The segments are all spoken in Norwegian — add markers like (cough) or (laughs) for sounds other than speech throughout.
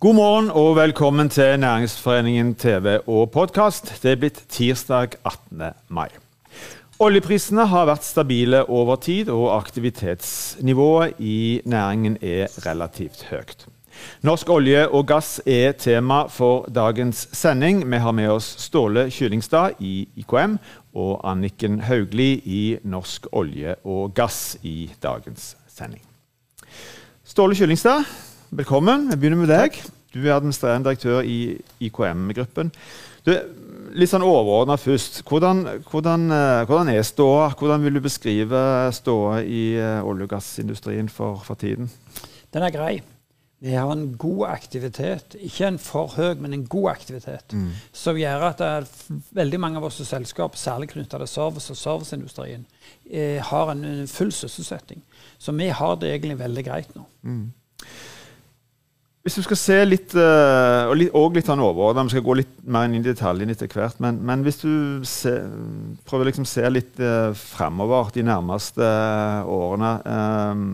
God morgen og velkommen til Næringsforeningen TV og podkast. Det er blitt tirsdag 18. mai. Oljeprisene har vært stabile over tid, og aktivitetsnivået i næringen er relativt høyt. Norsk olje og gass er tema for dagens sending. Vi har med oss Ståle Kyllingstad i IKM og Anniken Haugli i Norsk olje og gass i dagens sending. Ståle Kyllingstad, velkommen. Jeg begynner med deg. Du er administrerende direktør i IKM-gruppen. Litt sånn overordna først. Hvordan, hvordan, eh, hvordan, er ståa? Hvordan vil du beskrive ståa i eh, olje- og gassindustrien for, for, tiden? Den er grei. Vi har en god aktivitet. Ikke en for høy, men en god aktivitet. Mm. Som gjør at veldig mange av oss selskap, særlig knytta til service og serviceindustrien, eh, har en, en full sysselsetting. Så vi har det egentlig veldig greit nå. Mm. Hvis du skal se litt, eh, og litt, og litt sånn overordna, vi skal gå litt mer inn i detaljene etter hvert, men, men hvis du se, prøver liksom se litt uh, fremover de nærmeste uh, årene um,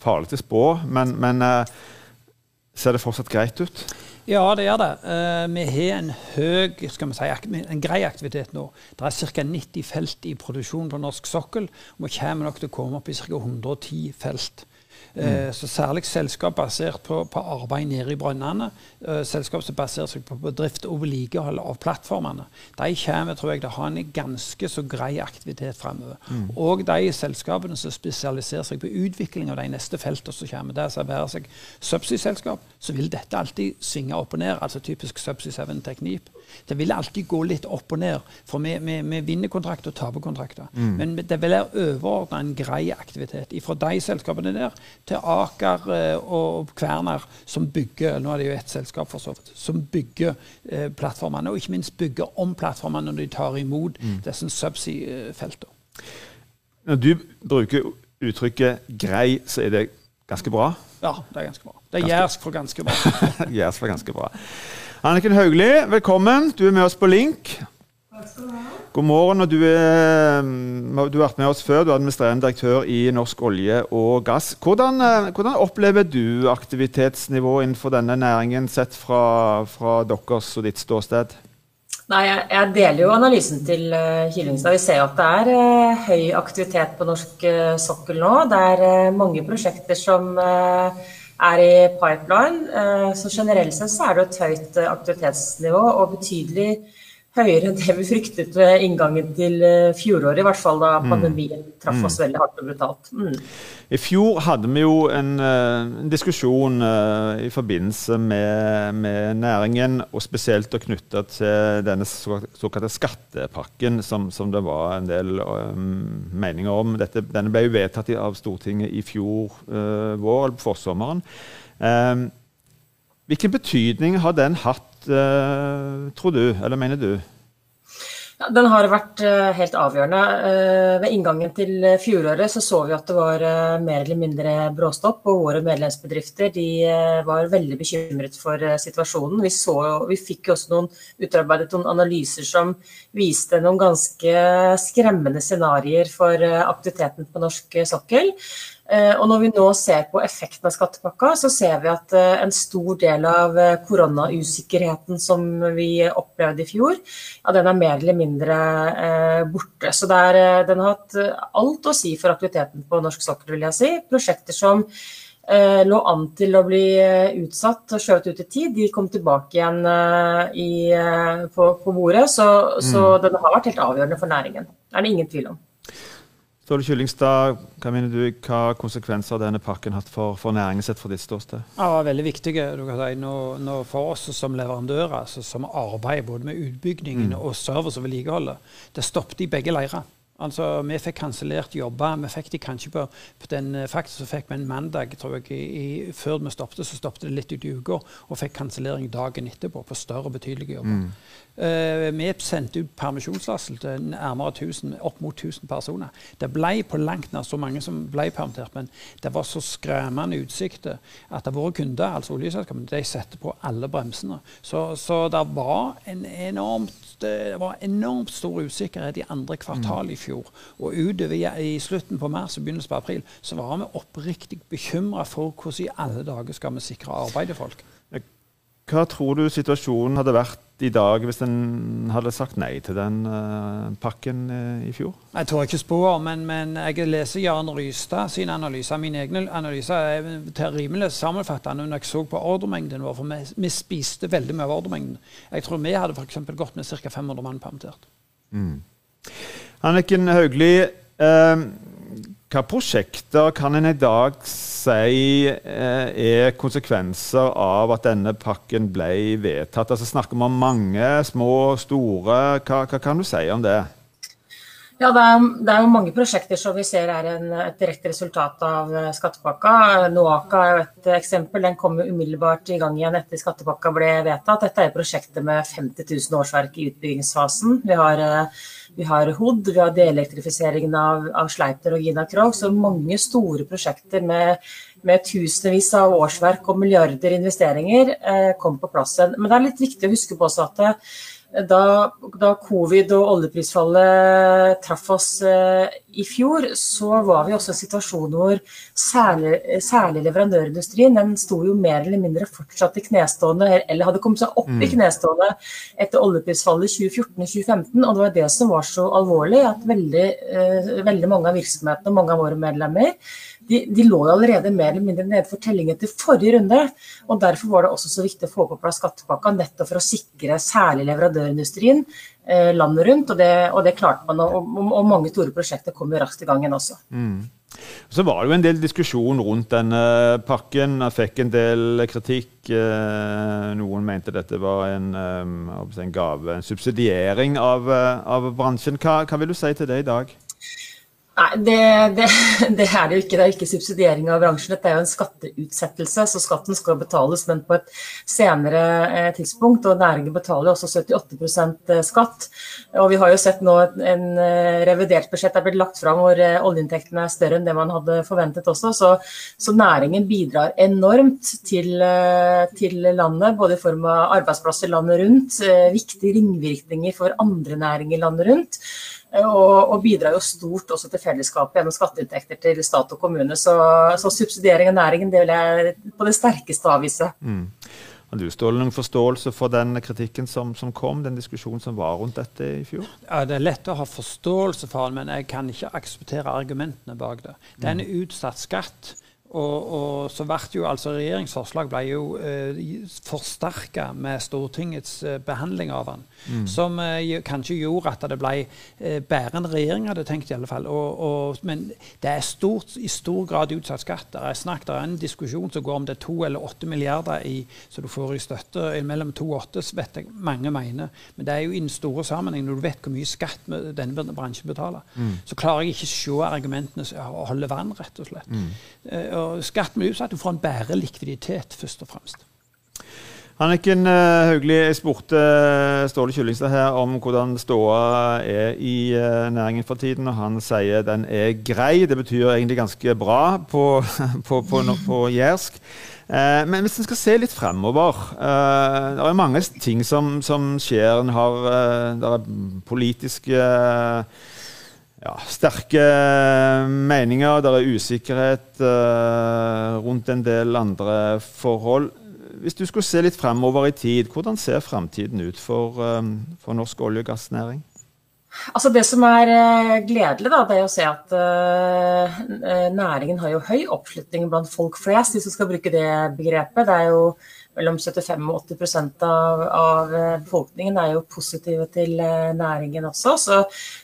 Farlig til å spå, men, men uh, ser det fortsatt greit ut? Ja, det gjør det. Uh, vi har en høy, skal vi si, en grei aktivitet nå. Det er ca. 90 felt i produksjon på norsk sokkel. og Vi kommer nok til å komme opp i ca. 110 felt. Mm. Så særlig selskap basert på, på arbeid nede i brønnene, uh, selskap som baserer seg på, bedrift drift og vedlikehold av plattformene, de kommer tror jeg, til å ha en ganske så grei aktivitet fremover. Mm. Og de selskapene som spesialiserer seg på utvikling av de neste feltene som kommer, der som være seg subsea-selskap, så vil dette alltid svinge opp og ned, altså typisk Subsea 7 Teknip. Det vil alltid gå litt opp og ned, for vi, vi, vi vinner kontrakter og taper kontrakter. Mm. Men det vil være overordna en grei aktivitet fra de selskapene der til Aker eh, og Kværner, som bygger nå er det jo ett selskap for så vidt, som bygger eh, plattformene, og ikke minst bygger om plattformene når de tar imot mm. disse subsea-feltene. Når du bruker uttrykket 'grei', så er det ganske bra? Ja, det er ganske bra. Det er jærsk for ganske bra. (laughs) jærsk for ganske bra. Anniken Haugli, velkommen. Du er med oss på link. Takk skal du ha. God morgen. Du, er, mm, du, har vært med oss før. Du er administrerende direktør i Norsk olje og gass. Hvordan, eh, hvordan opplever du aktivitetsnivået innenfor denne næringen sett fra, fra deres og ditt ståsted? Nei, jeg, deler jo analysen til uh. Vi ser jo at det er uh, høy aktivitet på norsk uh, sokkel nå. Det er mange prosjekter som er i pipeline. Eh, så generelt sett så er det et høyt eh, aktivitetsnivå og betydelig høyere enn det vi fryktet ved inngangen til eh, fjoråret, i hvert fall da mm. pandemien traff oss mm. veldig hardt og brutalt. Mm. I fjor hadde vi jo en, en diskusjon uh, i forbindelse med, med, næringen, og spesielt knytta til denne såkalte skattepakken, som, som, det var en del um, meninger om. Dette, denne ble jo vedtatt av Stortinget i fjor uh, vår, eller på forsommeren. Um, hvilken betydning har den hatt uh, tror du, eller mener du? Den har vært uh, helt avgjørende. Uh, ved inngangen til fjoråret så, så vi at det var mer eller mindre bråstopp, og våre medlemsbedrifter de var veldig bekymret for situasjonen. Vi, så, vi fikk også noen, utarbeidet noen analyser som viste noen ganske skremmende scenarioer for aktiviteten på norsk sokkel. Eh, og når vi nå ser på effekten av skattepakka, så ser vi at eh, en stor del av eh, koronausikkerheten som vi opplevde i fjor, ja, den er mer eller mindre borte. Så er, den har hatt alt å si for aktiviteten på norsk sokkel, vil jeg si. Prosjekter som lå an til å bli utsatt og skjøvet ut i tid, de kom tilbake igjen i, på, på, bordet. Så, mm. så den har vært helt avgjørende for næringen. Det er det ingen tvil om. Ståle Kyllingstad, hva mener du, hva konsekvenser har denne pakken hatt for, for næringen sett fra ditt ståsted? Ja, det var veldig viktig for oss som leverandører, altså, som arbeider både med utbyggingen mm. og service og vedlikeholdet. Det stoppet i begge leirer. Altså, Vi fikk kansellert jobber. Vi fikk de kanskje på, på den eh, faktisk så fikk vi en mandag tror jeg, i, i, Før vi stoppet, så stoppet det litt ut i uka, og fikk kansellering dagen etterpå på større, betydelige jobber. Mm. Uh, vi sendte ut permisjonsvarsel til nærmere 1000, opp mot 1000 personer. Det ble på langt nær så mange som ble permittert, men det var så skremmende utsikter at våre kunder, altså oljeselskapene, de setter på alle bremsene. Så, så det var en enormt det var enormt stor usikkerhet i andre kvartal mm. i fjor. Og utover i slutten på mars og begynnelsen på april så var vi oppriktig bekymra for hvordan i alle dager skal vi sikre arbeidet folk. Hva tror du situasjonen hadde vært i dag hvis en hadde sagt nei til den uh, pakken uh, i fjor? Jeg tror ikke spå, men, men jeg leser Jan Rystad sine analyser. Mine egne analyser er rimelig sammenfattende når jeg så på ordremengden vår. For vi, vi, spiste veldig mye av ordremengden. Jeg tror vi hadde for gått med ca. 500 mann permittert. Mm. Anniken Hauglie, uh, hva prosjekter kan en i dag si eh, er konsekvenser av at denne pakken ble vedtatt? Altså Snakker vi om mange, små, store? Hva, hva kan du si om det? Ja, det er, det er, jo mange prosjekter som vi ser er en, et direkte resultat av eh, skattepakka. Noaka er jo et eksempel. Den kom umiddelbart i gang igjen etter skattepakka ble vedtatt. Dette er prosjekter med 50 000 årsverk i utbyggingsfasen. Vi har, eh, vi har HOD, vi har delelektrifiseringen av, av Sleipner og Gina Krog. Så mange store prosjekter med, med tusenvis av årsverk og milliarder investeringer eh, kom på plass. Men det er litt viktig å huske på også at eh, da, da, covid og oljeprisfallet traff oss eh, i fjor, så var vi også i en situasjon hvor særlig, særlig, leverandørindustrien den sto jo mer eller mindre fortsatt i knestående, eller hadde kommet seg opp mm. i knestående etter oljeprisfallet 2014-2015. Og det var det som var så alvorlig, at veldig, eh, veldig mange av virksomhetene og mange av våre medlemmer de, de, lå allerede mer eller mindre nede for telling etter forrige runde. og Derfor var det også så viktig å få på plass skattepakka, nettopp for å sikre særlig leverandørindustrien eh, landet rundt. Og det, og det, klarte man, og, og, mange store prosjekter kom jo raskt i gang igjen også. Mm. Så var det jo en del diskusjon rundt denne pakken. Jeg fikk en del kritikk. Eh, noen mente dette var en, eh, en gave, en subsidiering av, eh, av bransjen. Hva, hva vil du si til det i dag? Nei, det, det, (laughs) det, er det jo ikke. Det er jo ikke subsidiering av bransjen. Dette er jo en skatteutsettelse, så skatten skal betales, men på et senere eh, tidspunkt. Og næringen betaler også 78 eh, skatt. Og vi har jo sett nå en eh, revidert budsjett er blitt lagt fram hvor oljeinntektene er større enn det man hadde forventet også. Så, så næringen bidrar enormt til, til, landet, både i form av arbeidsplasser landet rundt, viktige ringvirkninger for andre næringer landet rundt. Og, og, bidrar jo stort også til fellesskapet gjennom skatteinntekter til stat og kommune. Så, så, subsidiering av næringen det vil jeg på det sterkeste avvise. Mm. Har du Ståle, noen forståelse for den kritikken som, som, kom, den diskusjonen som var rundt dette i fjor? Ja, Det er lett å ha forståelse for den, men jeg kan ikke akseptere argumentene bak det. Det er en utsatt skatt. Og, og, så ble jo altså Regjeringsforslag ble jo eh, forsterka med Stortingets eh, behandling av den. Mm. Som eh, kanskje gjorde at det ble eh, bedre enn regjeringen hadde tenkt. i alle fall. Og, og, men det er stort, i stor grad utsatt skatt. Det er, snakket, det er en diskusjon som går om det er to eller åtte milliarder i, så du får i støtte. Mellom to og åtte vet jeg mange mener. Men det er jo i den store sammenheng, når du vet hvor mye skatt denne bransjen betaler, mm. så klarer jeg ikke å se argumentene holde vann, rett og slett. Mm. Eh, og skatt med utsatt, for en bedre likviditet, først og fremst. Anniken Haugli Hauglie, jeg spurte eh, Ståle Kyllingstad her om hvordan ståa er i næringen for tiden, og han sier den er grei. Det betyr egentlig ganske bra på, (laughs) på, på, på jærsk. Men hvis en skal se litt fremover Det er mange ting som, som skjer. Det er politiske ja, sterke meninger, det er usikkerhet uh, rundt en del andre forhold. Hvis du skulle se litt fremover i tid, hvordan ser fremtiden ut for, um, for norsk olje- og gassnæring? Altså Det som er uh, gledelig, da, det er å se at uh, næringen har jo høy oppslutning blant folk flest, hvis du skal bruke det begrepet. Det er jo mellom 75 og 80 av, av eh, befolkningen er jo positive til eh, næringen også. Så,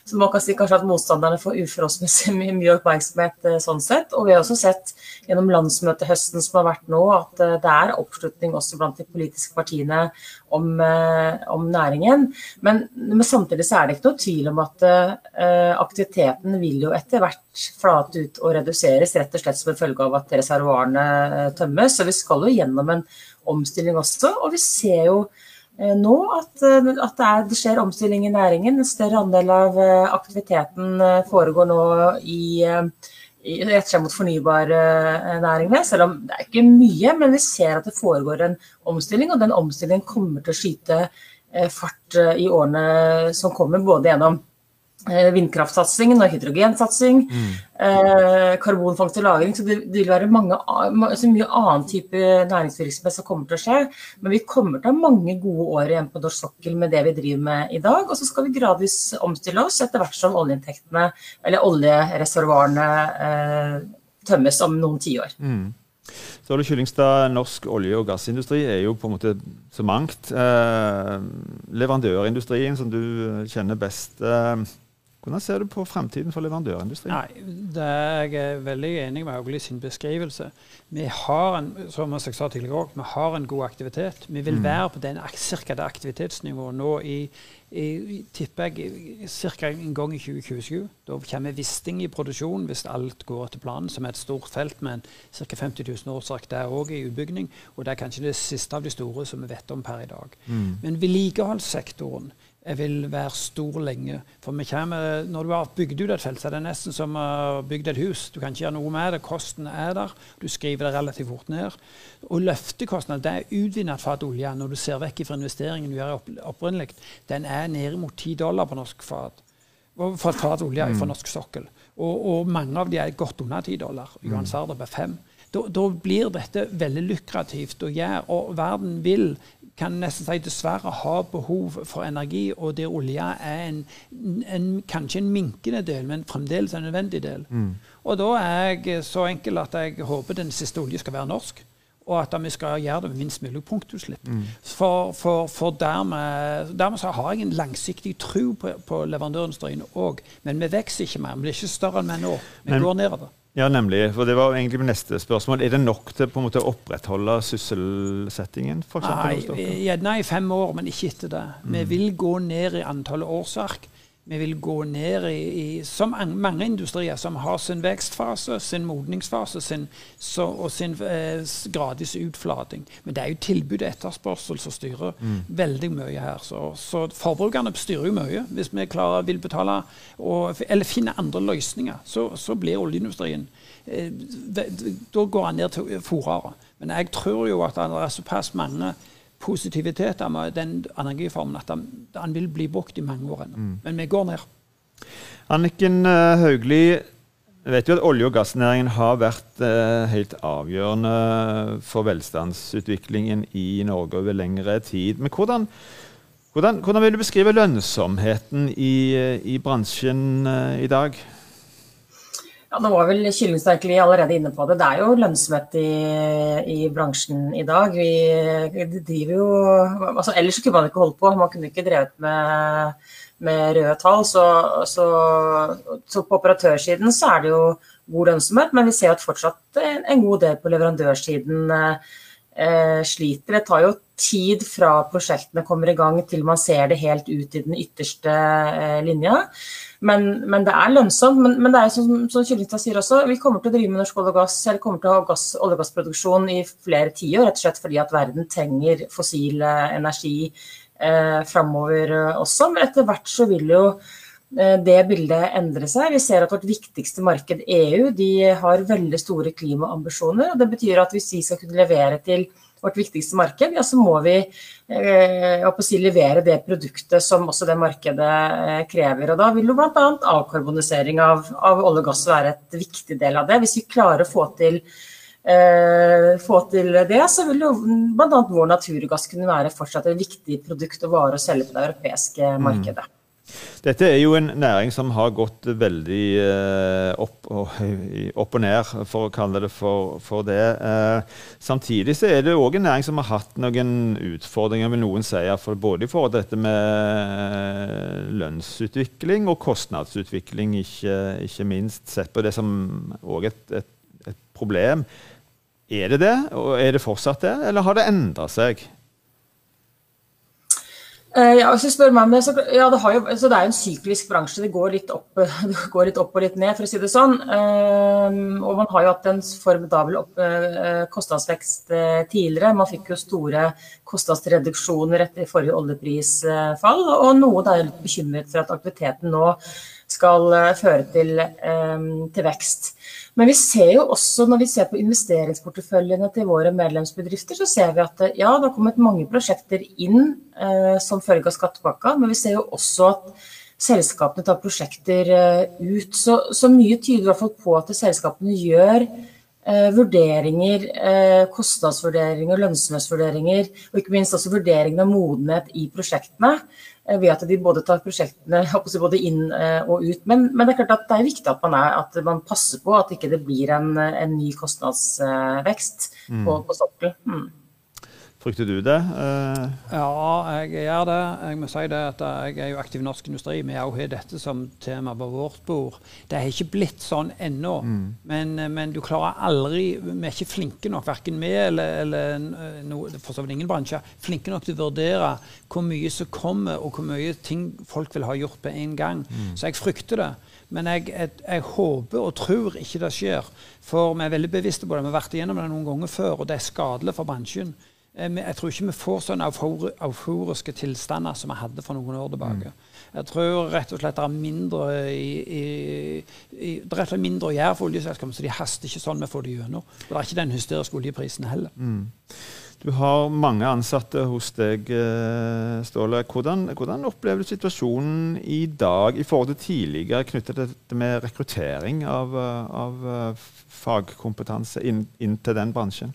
så man kan si kanskje at motstanderne får uforholdsmessig (laughs) mye, mye oppmerksomhet eh, sånn sett. Og vi har også sett gjennom landsmøtehøsten som har vært nå, at det er oppslutning også blant de politiske partiene om, om næringen. Men, men, samtidig så er det ikke noe tvil om at uh, aktiviteten vil jo etter hvert flate ut og reduseres, rett og slett som en følge av at reservoarene tømmes. Så vi skal jo gjennom en omstilling også. Og vi ser jo eh, nå at, eh, at det, er, det, skjer omstilling i næringen. En større andel av eh, aktiviteten foregår nå i, i rett seg mot fornybarnæringene. Selv om det er ikke mye, men vi ser at det foregår en omstilling. Og den omstillingen kommer til å skyte fart i årene som kommer, både gjennom vindkraftsatsingen og hydrogensatsing. Mm. Eh, karbonfangst og -lagring. Så det, det, vil være mange, så mye annen type næringsvirksomhet som kommer til å skje. Men vi kommer til å ha mange gode år igjen på norsk sokkel med det vi driver med i dag. Og så skal vi gradvis omstille oss etter hvert som oljeinntektene, eller oljereservoarene, eh, tømmes om noen tiår. Mm. Så Ole Kyllingstad, norsk olje- og gassindustri er jo på en måte så mangt. Eh, leverandørindustrien, som du kjenner best. Eh, hvordan ser du på fremtiden for leverandørindustrien? Nei, det er Jeg er veldig enig med Hauglie sin beskrivelse. Vi har en som jeg sa tidligere også, vi har en god aktivitet. Vi vil mm. være på den, cirka det aktivitetsnivået nå i, i tipper jeg, ca. en gang i 2027. Da kommer Wisting i produksjon hvis alt går etter planen, som er et stort felt med ca. 50 000 årsverk der òg i utbygging. Og det er kanskje det siste av de store som vi vet om per i dag. Mm. Men vedlikeholdssektoren jeg vil være stor lenge. For kommer, når du har bygd ut et felt, så er det nesten som å bygge et hus. Du kan ikke gjøre noe med det. Kosten er der. Du skriver det relativt fort ned. Og løftekostnaden det er utvinnet fat olje, når du ser vekk fra investeringen du gjør opprinnelig, den er nede mot 10 dollar på norsk fat. For fat olje fra mm. norsk sokkel. Og, og, mange av de er godt under 10 dollar. Johan Sarder Sverdrup er 5. Da, da, blir dette veldig lukrativt å gjøre. Og verden vil kan nesten si dessverre ha behov for energi, og der olje er en, en, kanskje en minkende del, men fremdeles en nødvendig del. Mm. Og da er jeg så enkel at jeg håper den siste oljen skal være norsk. Og at vi skal gjøre det med minst mulig punktutslipp. Mm. For, for, for dermed, dermed, så har jeg en langsiktig tro på, på leverandørindustrien òg. Men vi vokser ikke mer. Vi blir ikke større enn vi er nå. Vi men, går nedover. Ja, nemlig. For Det var egentlig mitt neste spørsmål. Er det nok til på en måte å opprettholde sysselsettingen? For eksempel, Nei, ja, nei, fem år, men ikke etter det. Mm. Vi vil gå ned i antallet årsverk. Vi vil gå ned i, i Som mange industrier som har sin vekstfase, sin modningsfase sin, så, og sin eh, gradvis utflating. Men det er jo tilbud og etterspørsel som styrer mm. veldig mye her. Så, så, forbrukerne styrer jo mye. Hvis vi klarer, vil betale og, eller finne andre løsninger, så, så blir oljeindustrien eh, Da går han ned til fòrere. Men jeg tror jo at det er såpass mange positivitet den energiformen at den, vil bli brukt i mange år ennå. Mm. Men vi går ned. Anniken uh, Hauglie, jeg vet jo at olje- og gassnæringen har vært uh, helt avgjørende for velstandsutviklingen i Norge over lengre tid. Men hvordan, hvordan, hvordan vil du beskrive lønnsomheten i, i bransjen i dag? Ja, Nå var vel Kyllingstad allerede inne på det. Det er jo lønnsomhet i, i bransjen i dag. Vi, driver jo altså Ellers kunne man ikke holdt på. Man kunne ikke drevet med, med røde tall. Så, så, så, på operatørsiden så er det jo god lønnsomhet, men vi ser at fortsatt en, en god del på leverandørsiden eh, sliter. Det tar jo tid fra prosjektene kommer i gang til man ser det helt ut i den ytterste eh, linja. Men, men, det er lønnsomt. Men, men det er som, som Kyllingstad sier også, vi kommer til å drive med norsk olje og gass, eller kommer til å ha gass, olje- og gassproduksjon i flere tiår, rett og slett fordi at verden trenger fossil eh, energi eh, framover eh, også. Men etter hvert så vil jo det bildet endre seg. Vi ser at vårt viktigste marked, EU, de har veldig store klimaambisjoner. og Det betyr at hvis vi skal kunne levere til vårt viktigste marked, ja, så må vi eh, si, levere det produktet som også det markedet eh, krever. Og Da vil jo bl.a. avkarbonisering av, av, olje og gass være et viktig del av det. Hvis vi klarer å få til, eh, få til det, så vil jo bl.a. vår naturgass kunne være fortsatt et viktig produkt og vare å selge på det europeiske mm. Dette er jo en næring som har gått veldig eh, opp, og, opp, og, ned, for å kalle det for, for det. Eh, samtidig så er det òg en næring som har hatt noen utfordringer, vil noen si. Både i forhold til dette med lønnsutvikling og kostnadsutvikling, ikke, ikke minst. Sett på det som òg et, et, et problem. Er det det, og er det fortsatt det, eller har det endra seg? Eh, ja, hvis du spør meg om det, så, ja, det, jo, så det er jo en syklisk bransje. Det går opp, (laughs) det går litt opp, og litt ned, for å si det sånn. Um, og man har jo hatt en formidabel opp, uh, kostnadsvekst tidligere. Man fikk jo store kostnadsreduksjoner etter forrige oljeprisfall. Og noen er litt bekymret for at aktiviteten nå skal føre til, til vekst. Men vi ser jo også, når vi ser på investeringsporteføljene til våre medlemsbedrifter, så ser vi at ja, det har kommet mange prosjekter inn eh, som følge av skattepakka, men vi ser jo også at selskapene tar prosjekter ut. Så, så mye tyder i hvert fall på at selskapene gjør eh, vurderinger, eh, kostnadsvurderinger, lønnsomhetsvurderinger, og ikke minst også vurderingen av modenhet i prosjektene. Ved at de både tar prosjektene både inn eh, og ut. Men, men, det er klart at det er viktig at man, er, at man passer på at ikke det ikke blir en, en ny kostnadsvekst mm. på, på sokkelen. Mm. Frykter du det? Uh... Ja, jeg gjør det. Jeg må si det at jeg er jo aktiv i Norsk Industri. Vi har dette som tema på vårt bord. Det har ikke blitt sånn ennå. Mm. Men, men, du klarer aldri Vi er ikke flinke nok, verken vi eller, eller no, for så vidt ingen bransjer, flinke nok til å vurdere hvor mye som kommer, og hvor mye ting folk vil ha gjort på en gang. Mm. Så jeg frykter det. Men jeg, jeg, jeg, håper og tror ikke det skjer. For vi er veldig bevisste på det. Vi har vært igjennom det noen ganger før, og det er skadelig for bransjen. Eh, jeg tror ikke vi får sånne euforiske tilstander som vi hadde for noen år tilbake. Mm. Jeg tror rett og slett det er mindre, i, i, i, det er mindre å gjøre for oljeselskapene, så de haster ikke sånn vi får det gjennom. Det er ikke den hysteriske oljeprisen heller. Mm. Du har mange ansatte hos deg, eh, Ståle. Hvordan, hvordan, opplever du situasjonen i dag i forhold til tidligere knyttet til dette med rekruttering av, eh, av fagkompetanse inn, inn til den bransjen?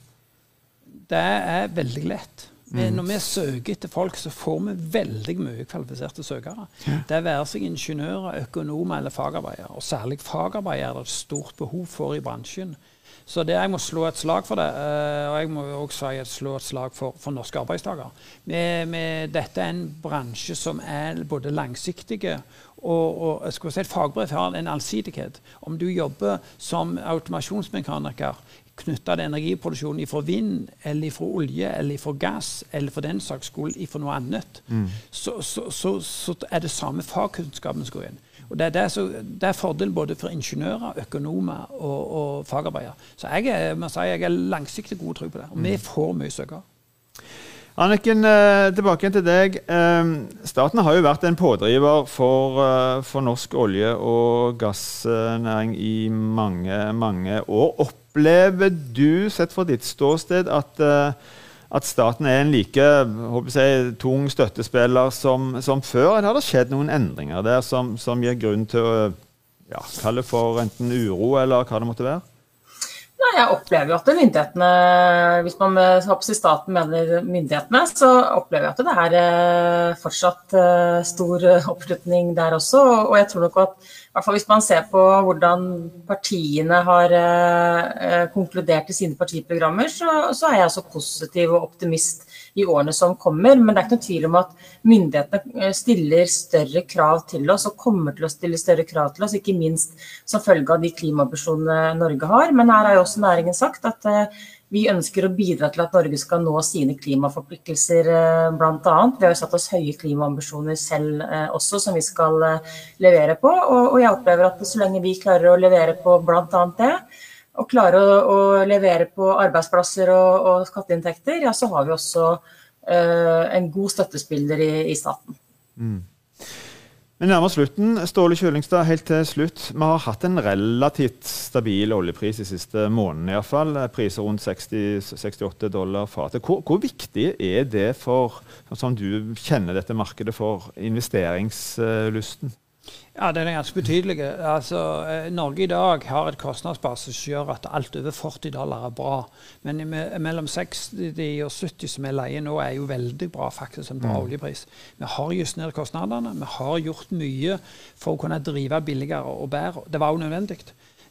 Det er veldig lett. Men Når vi søker etter folk, så får vi veldig mye kvalifiserte søkere. Det være seg ingeniører, økonomer eller fagarbeidere. Og særlig fagarbeidere er det et stort behov for i bransjen. Så det, jeg må slå et slag for det. Eh, og jeg må også slå et slag for, for norske arbeidstakere. Dette er en bransje som er både langsiktige og, og jeg skulle si et fagbrev har en allsidighet. Om du jobber som automasjonsmekaniker knytta til energiproduksjon fra vind, eller fra olje, eller fra gass, eller for den saks skyld fra noe annet, mm. så, så, så, så, er det samme fagkunnskapen som går inn. Og det, det, er så, det er fordel både for ingeniører, økonomer og, og fagarbeidere. Så jeg er, si, jeg er langsiktig god tro på det. Og mm. vi får mye søkere. Anniken, eh, tilbake til deg. Eh, staten har jo vært en pådriver for, eh, for norsk olje- og gassnæring i mange, mange år. Opp Opplever du, sett fra ditt ståsted, at, uh, at staten er en like jeg, tung støttespiller som, som, før? Eller har det skjedd noen endringer der som, som gir grunn til å ja, kalle for enten uro eller hva det måtte være? Jeg opplever jo at myndighetene, hvis man i staten mener myndighetene, så opplever jeg at det er eh, fortsatt eh, stor oppslutning der også. Og jeg tror nok at hvert fall hvis man ser på hvordan partiene har eh, konkludert i sine partiprogrammer, så, så er jeg altså positiv og optimist i årene som kommer. Men det er ikke noen tvil om at myndighetene eh, stiller større krav til oss, og kommer til å stille større krav til oss, ikke minst som følge av de klimaambisjonene Norge har. Men her har jo også næringen sagt at eh, vi ønsker å bidra til at Norge skal nå sine klimaforpliktelser eh, bl.a. Vi har jo satt oss høye klimaambisjoner selv også, som vi skal levere på. Og jeg opplever at så lenge vi klarer å levere på bl.a. det, og klare å, å, levere på arbeidsplasser og, og, skatteinntekter, ja, så har vi også uh, en god støttespiller i, i staten. Mm. Vi nærmer slutten. Ståle Kjølingstad, helt til slutt. Vi har hatt en relativt stabil oljepris de siste månedene iallfall. Priser rundt 60-68 dollar fatet. Hvor, hvor, viktig er det for, som du kjenner dette markedet, for investeringslysten? Ja, den er ganske betydelig. Altså, eh, Norge i dag har et kostnadsbase som gjør at alt over 40 dollar er bra. Men mellom 60 og 70 som er leie nå, er jo veldig bra. faktisk en bra mm. oljepris. Vi har justert kostnadene. Vi har gjort mye for å kunne drive billigere og bedre. Det var jo nødvendig.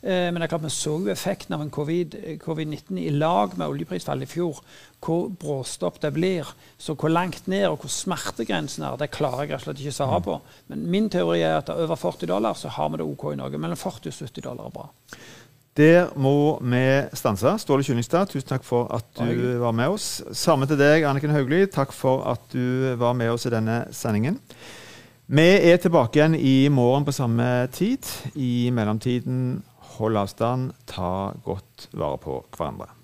Eh, men det er klart vi så jo effekten av en covid-19 COVID i lag med oljeprisfallet i fjor. Hvor bråstopp det blir. Så hvor langt ned og hvor smertegrensen er, det klarer jeg rett og slett ikke å svare på. Men min teori er at er over 40 dollar så har vi det OK i Norge. Mellom 40 og 70 dollar er bra. Der må vi stanse. Ståle Kyllingstad, tusen takk for at du var med oss. Samme til deg, Anniken Hauglie. Takk for at du var med oss i denne sendingen. Vi er tilbake igjen i morgen på samme tid. I mellomtiden hold avstand, ta godt vare på hverandre.